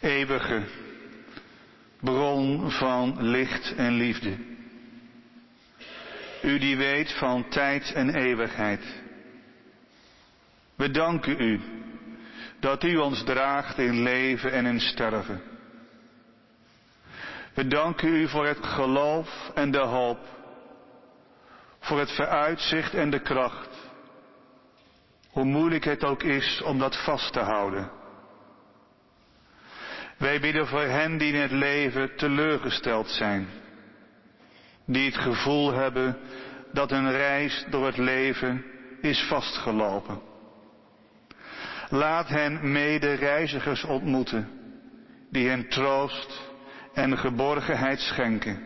Eeuwige bron van licht en liefde. U die weet van tijd en eeuwigheid. We danken u dat u ons draagt in leven en in sterven. We danken u voor het geloof en de hoop, voor het vooruitzicht en de kracht, hoe moeilijk het ook is om dat vast te houden. Wij bidden voor hen die in het leven teleurgesteld zijn, die het gevoel hebben dat hun reis door het leven is vastgelopen. Laat hen mede-reizigers ontmoeten, die hen troost en geborgenheid schenken.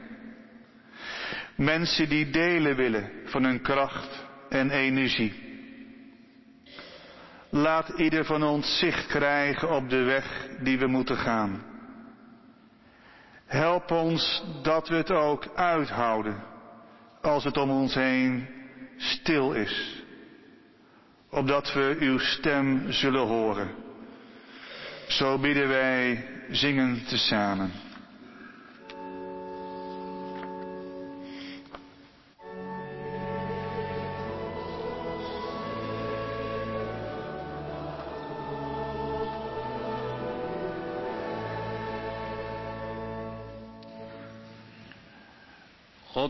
Mensen die delen willen van hun kracht en energie. Laat ieder van ons zicht krijgen op de weg die we moeten gaan. Help ons dat we het ook uithouden als het om ons heen stil is. Opdat we uw stem zullen horen. Zo bidden wij zingen tezamen.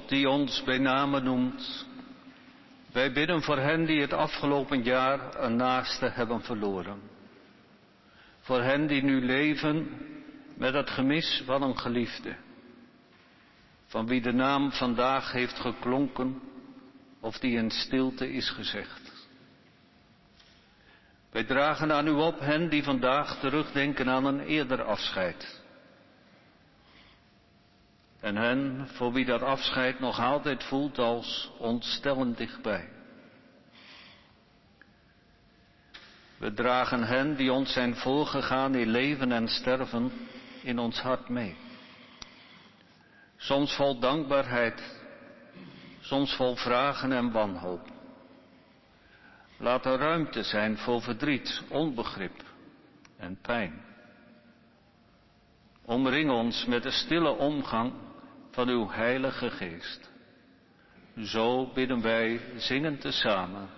Die ons bij name noemt. Wij bidden voor hen die het afgelopen jaar een naaste hebben verloren. Voor hen die nu leven met het gemis van een geliefde. Van wie de naam vandaag heeft geklonken of die in stilte is gezegd. Wij dragen aan u op hen die vandaag terugdenken aan een eerder afscheid en hen voor wie dat afscheid nog altijd voelt als ontstellend dichtbij. We dragen hen die ons zijn voorgegaan in leven en sterven in ons hart mee. Soms vol dankbaarheid, soms vol vragen en wanhoop. Laat er ruimte zijn voor verdriet, onbegrip en pijn. Omring ons met de stille omgang van uw Heilige Geest. Zo bidden wij zingend tezamen.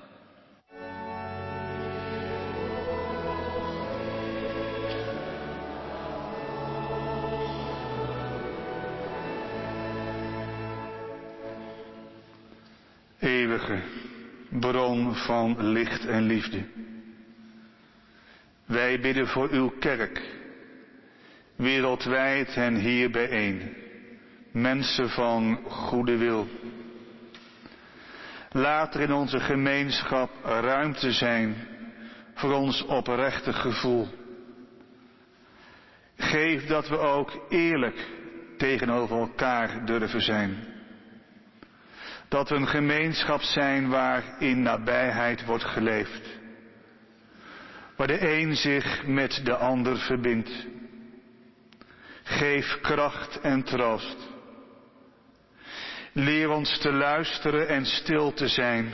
Eeuwige bron van licht en liefde. Wij bidden voor uw kerk, wereldwijd en hier bijeen mensen van goede wil. Laat er in onze gemeenschap ruimte zijn voor ons oprechte gevoel. Geef dat we ook eerlijk tegenover elkaar durven zijn. Dat we een gemeenschap zijn waar in nabijheid wordt geleefd. Waar de een zich met de ander verbindt. Geef kracht en troost Leer ons te luisteren en stil te zijn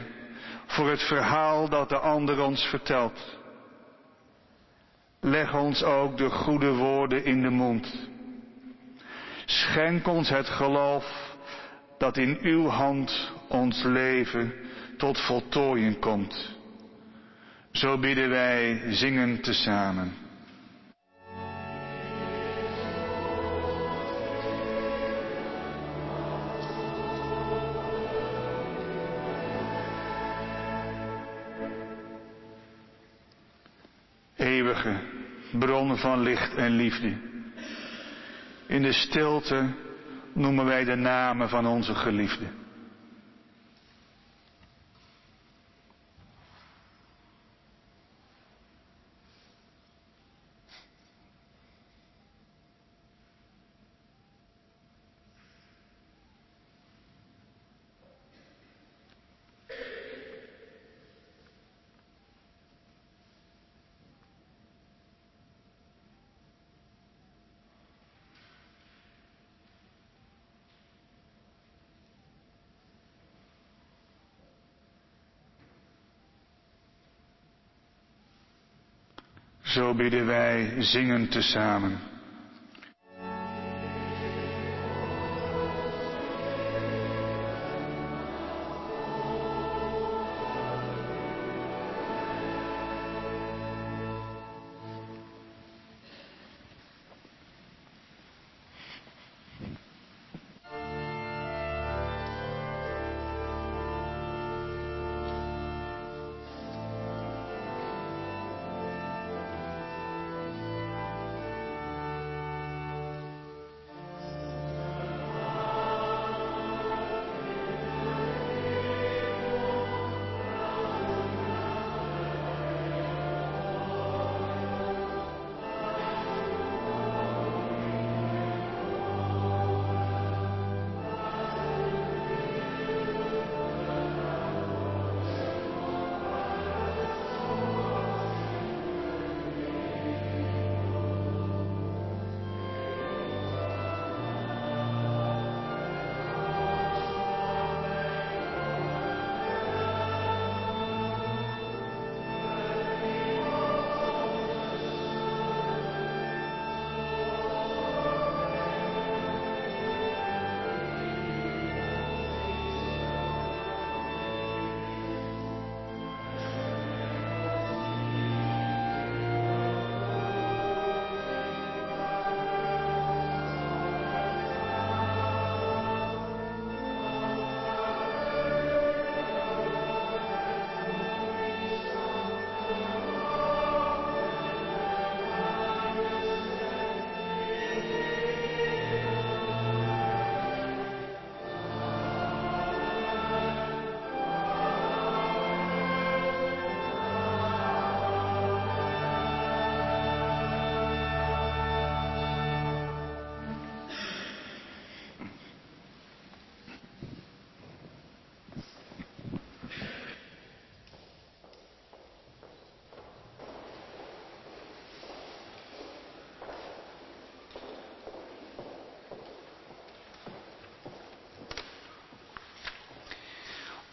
voor het verhaal dat de ander ons vertelt. Leg ons ook de goede woorden in de mond. Schenk ons het geloof dat in uw hand ons leven tot voltooiing komt. Zo bidden wij zingen tezamen. Bronnen van licht en liefde. In de stilte noemen wij de namen van onze geliefden. Zo bidden wij zingen tezamen.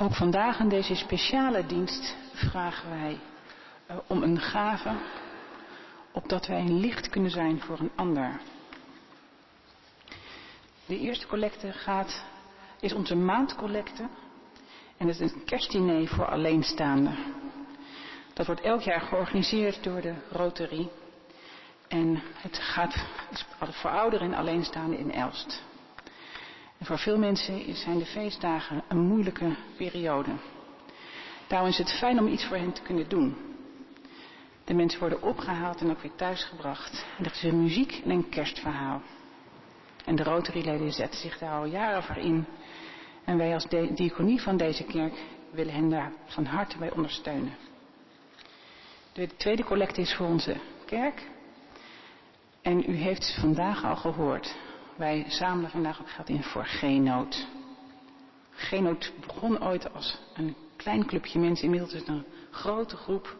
Ook vandaag in deze speciale dienst vragen wij uh, om een gave, opdat wij een licht kunnen zijn voor een ander. De eerste collecte gaat, is onze maandcollecte en het is een kerstdiner voor alleenstaanden. Dat wordt elk jaar georganiseerd door de Rotary en het gaat voor ouderen en alleenstaanden in Elst. Voor veel mensen zijn de feestdagen een moeilijke periode. Daarom is het fijn om iets voor hen te kunnen doen. De mensen worden opgehaald en ook weer thuisgebracht. En dat is een muziek en een kerstverhaal. En de Rotary-leden zetten zich daar al jaren voor in. En wij als diaconie van deze kerk willen hen daar van harte bij ondersteunen. De tweede collecte is voor onze kerk. En u heeft vandaag al gehoord. Wij zamelen vandaag ook geld in voor Genoot. Genoot begon ooit als een klein clubje mensen. Inmiddels is het een grote groep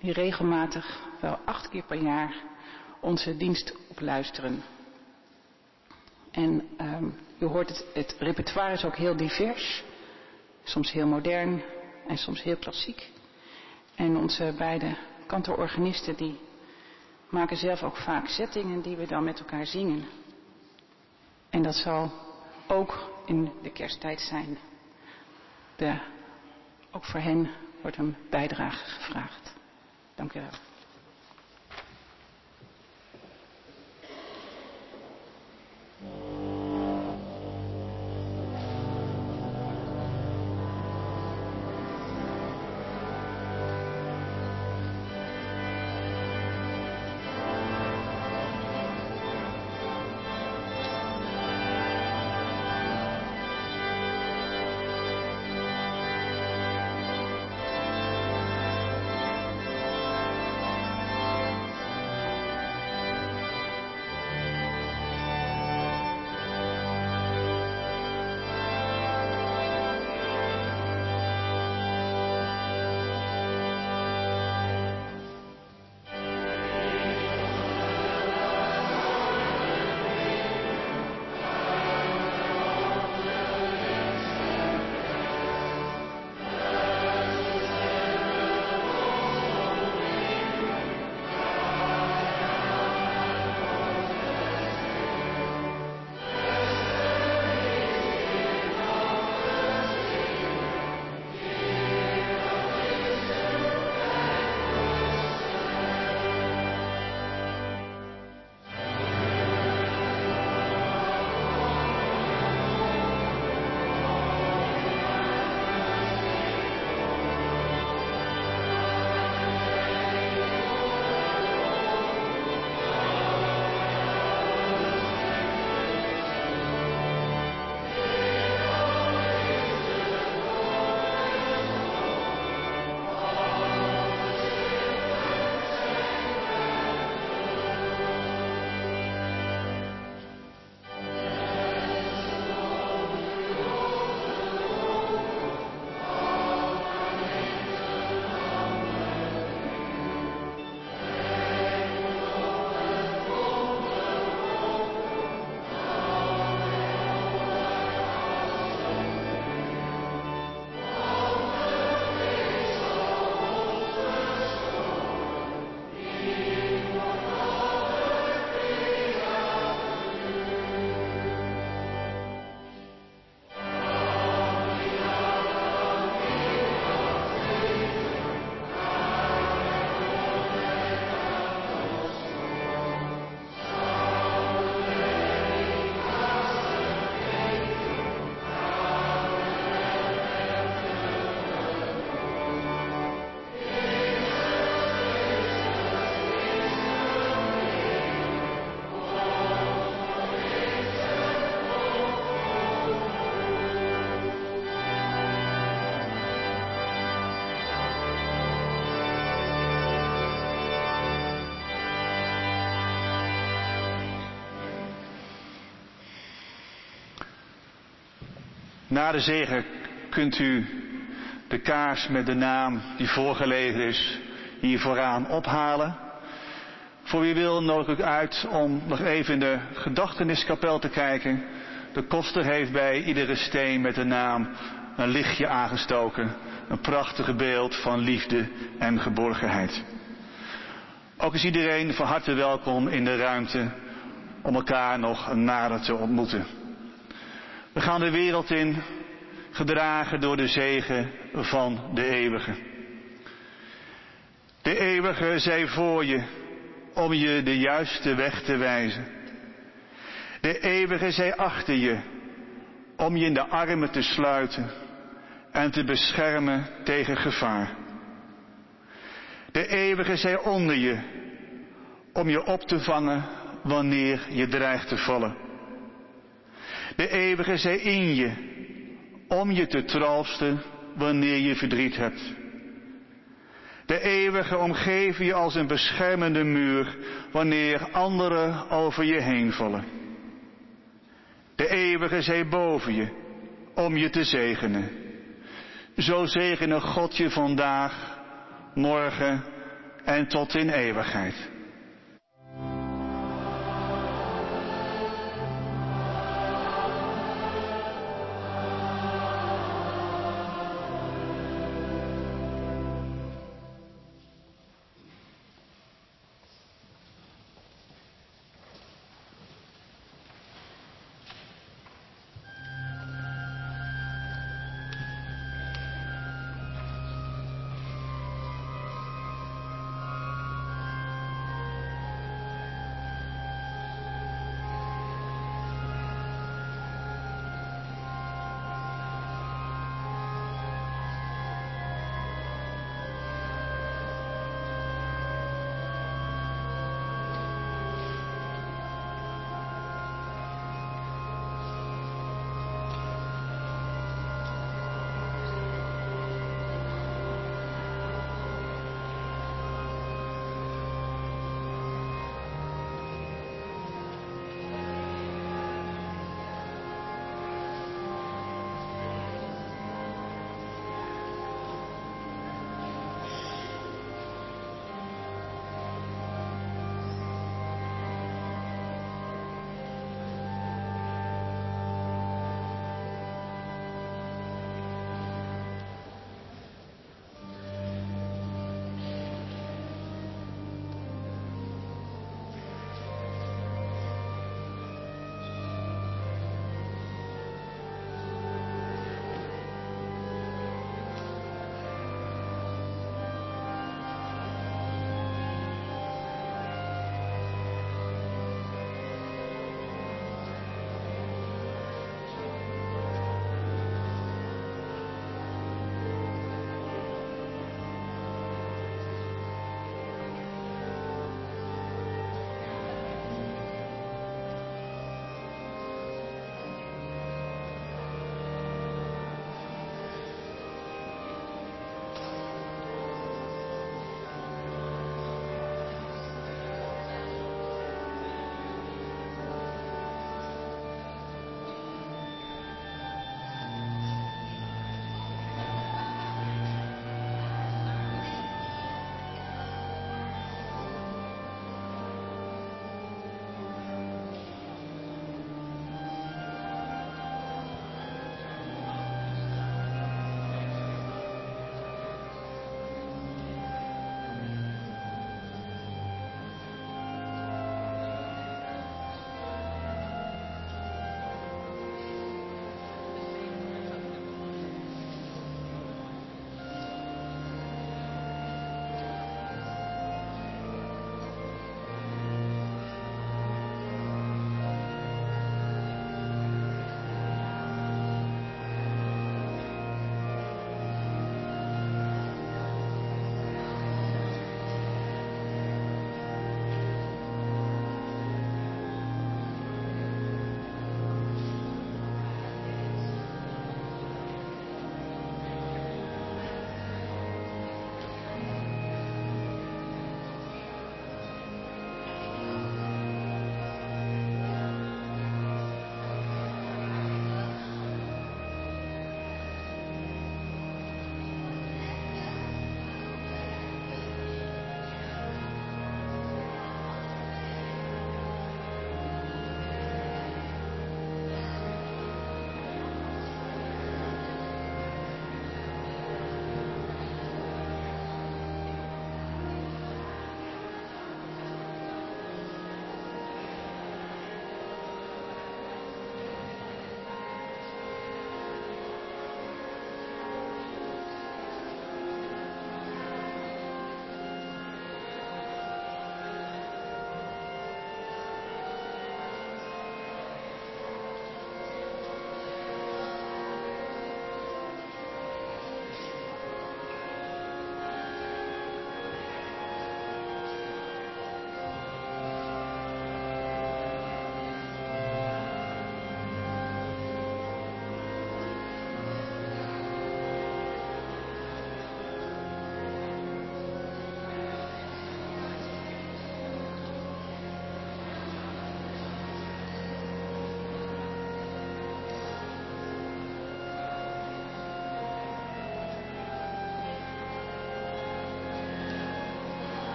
die regelmatig, wel acht keer per jaar, onze dienst opluisteren. En um, u hoort het, het repertoire is ook heel divers. Soms heel modern en soms heel klassiek. En onze beide kantororganisten die maken zelf ook vaak zettingen die we dan met elkaar zingen. En dat zal ook in de kersttijd zijn. Ook voor hen wordt een bijdrage gevraagd. Dank u wel. Na de zegen kunt u de kaars met de naam die voorgelezen is hier vooraan ophalen. Voor wie wil nodig ik uit om nog even in de gedachteniskapel te kijken. De koster heeft bij iedere steen met de naam een lichtje aangestoken. Een prachtige beeld van liefde en geborgenheid. Ook is iedereen van harte welkom in de ruimte om elkaar nog nader te ontmoeten. We gaan de wereld in, gedragen door de zegen van de eeuwige. De eeuwige zij voor je om je de juiste weg te wijzen. De eeuwige zij achter je om je in de armen te sluiten en te beschermen tegen gevaar. De eeuwige zij onder je om je op te vangen wanneer je dreigt te vallen. De eeuwige zij in je om je te troosten wanneer je verdriet hebt. De eeuwige omgeven je als een beschermende muur wanneer anderen over je heen vallen. De eeuwige zij boven je om je te zegenen. Zo zegene God je vandaag, morgen en tot in eeuwigheid.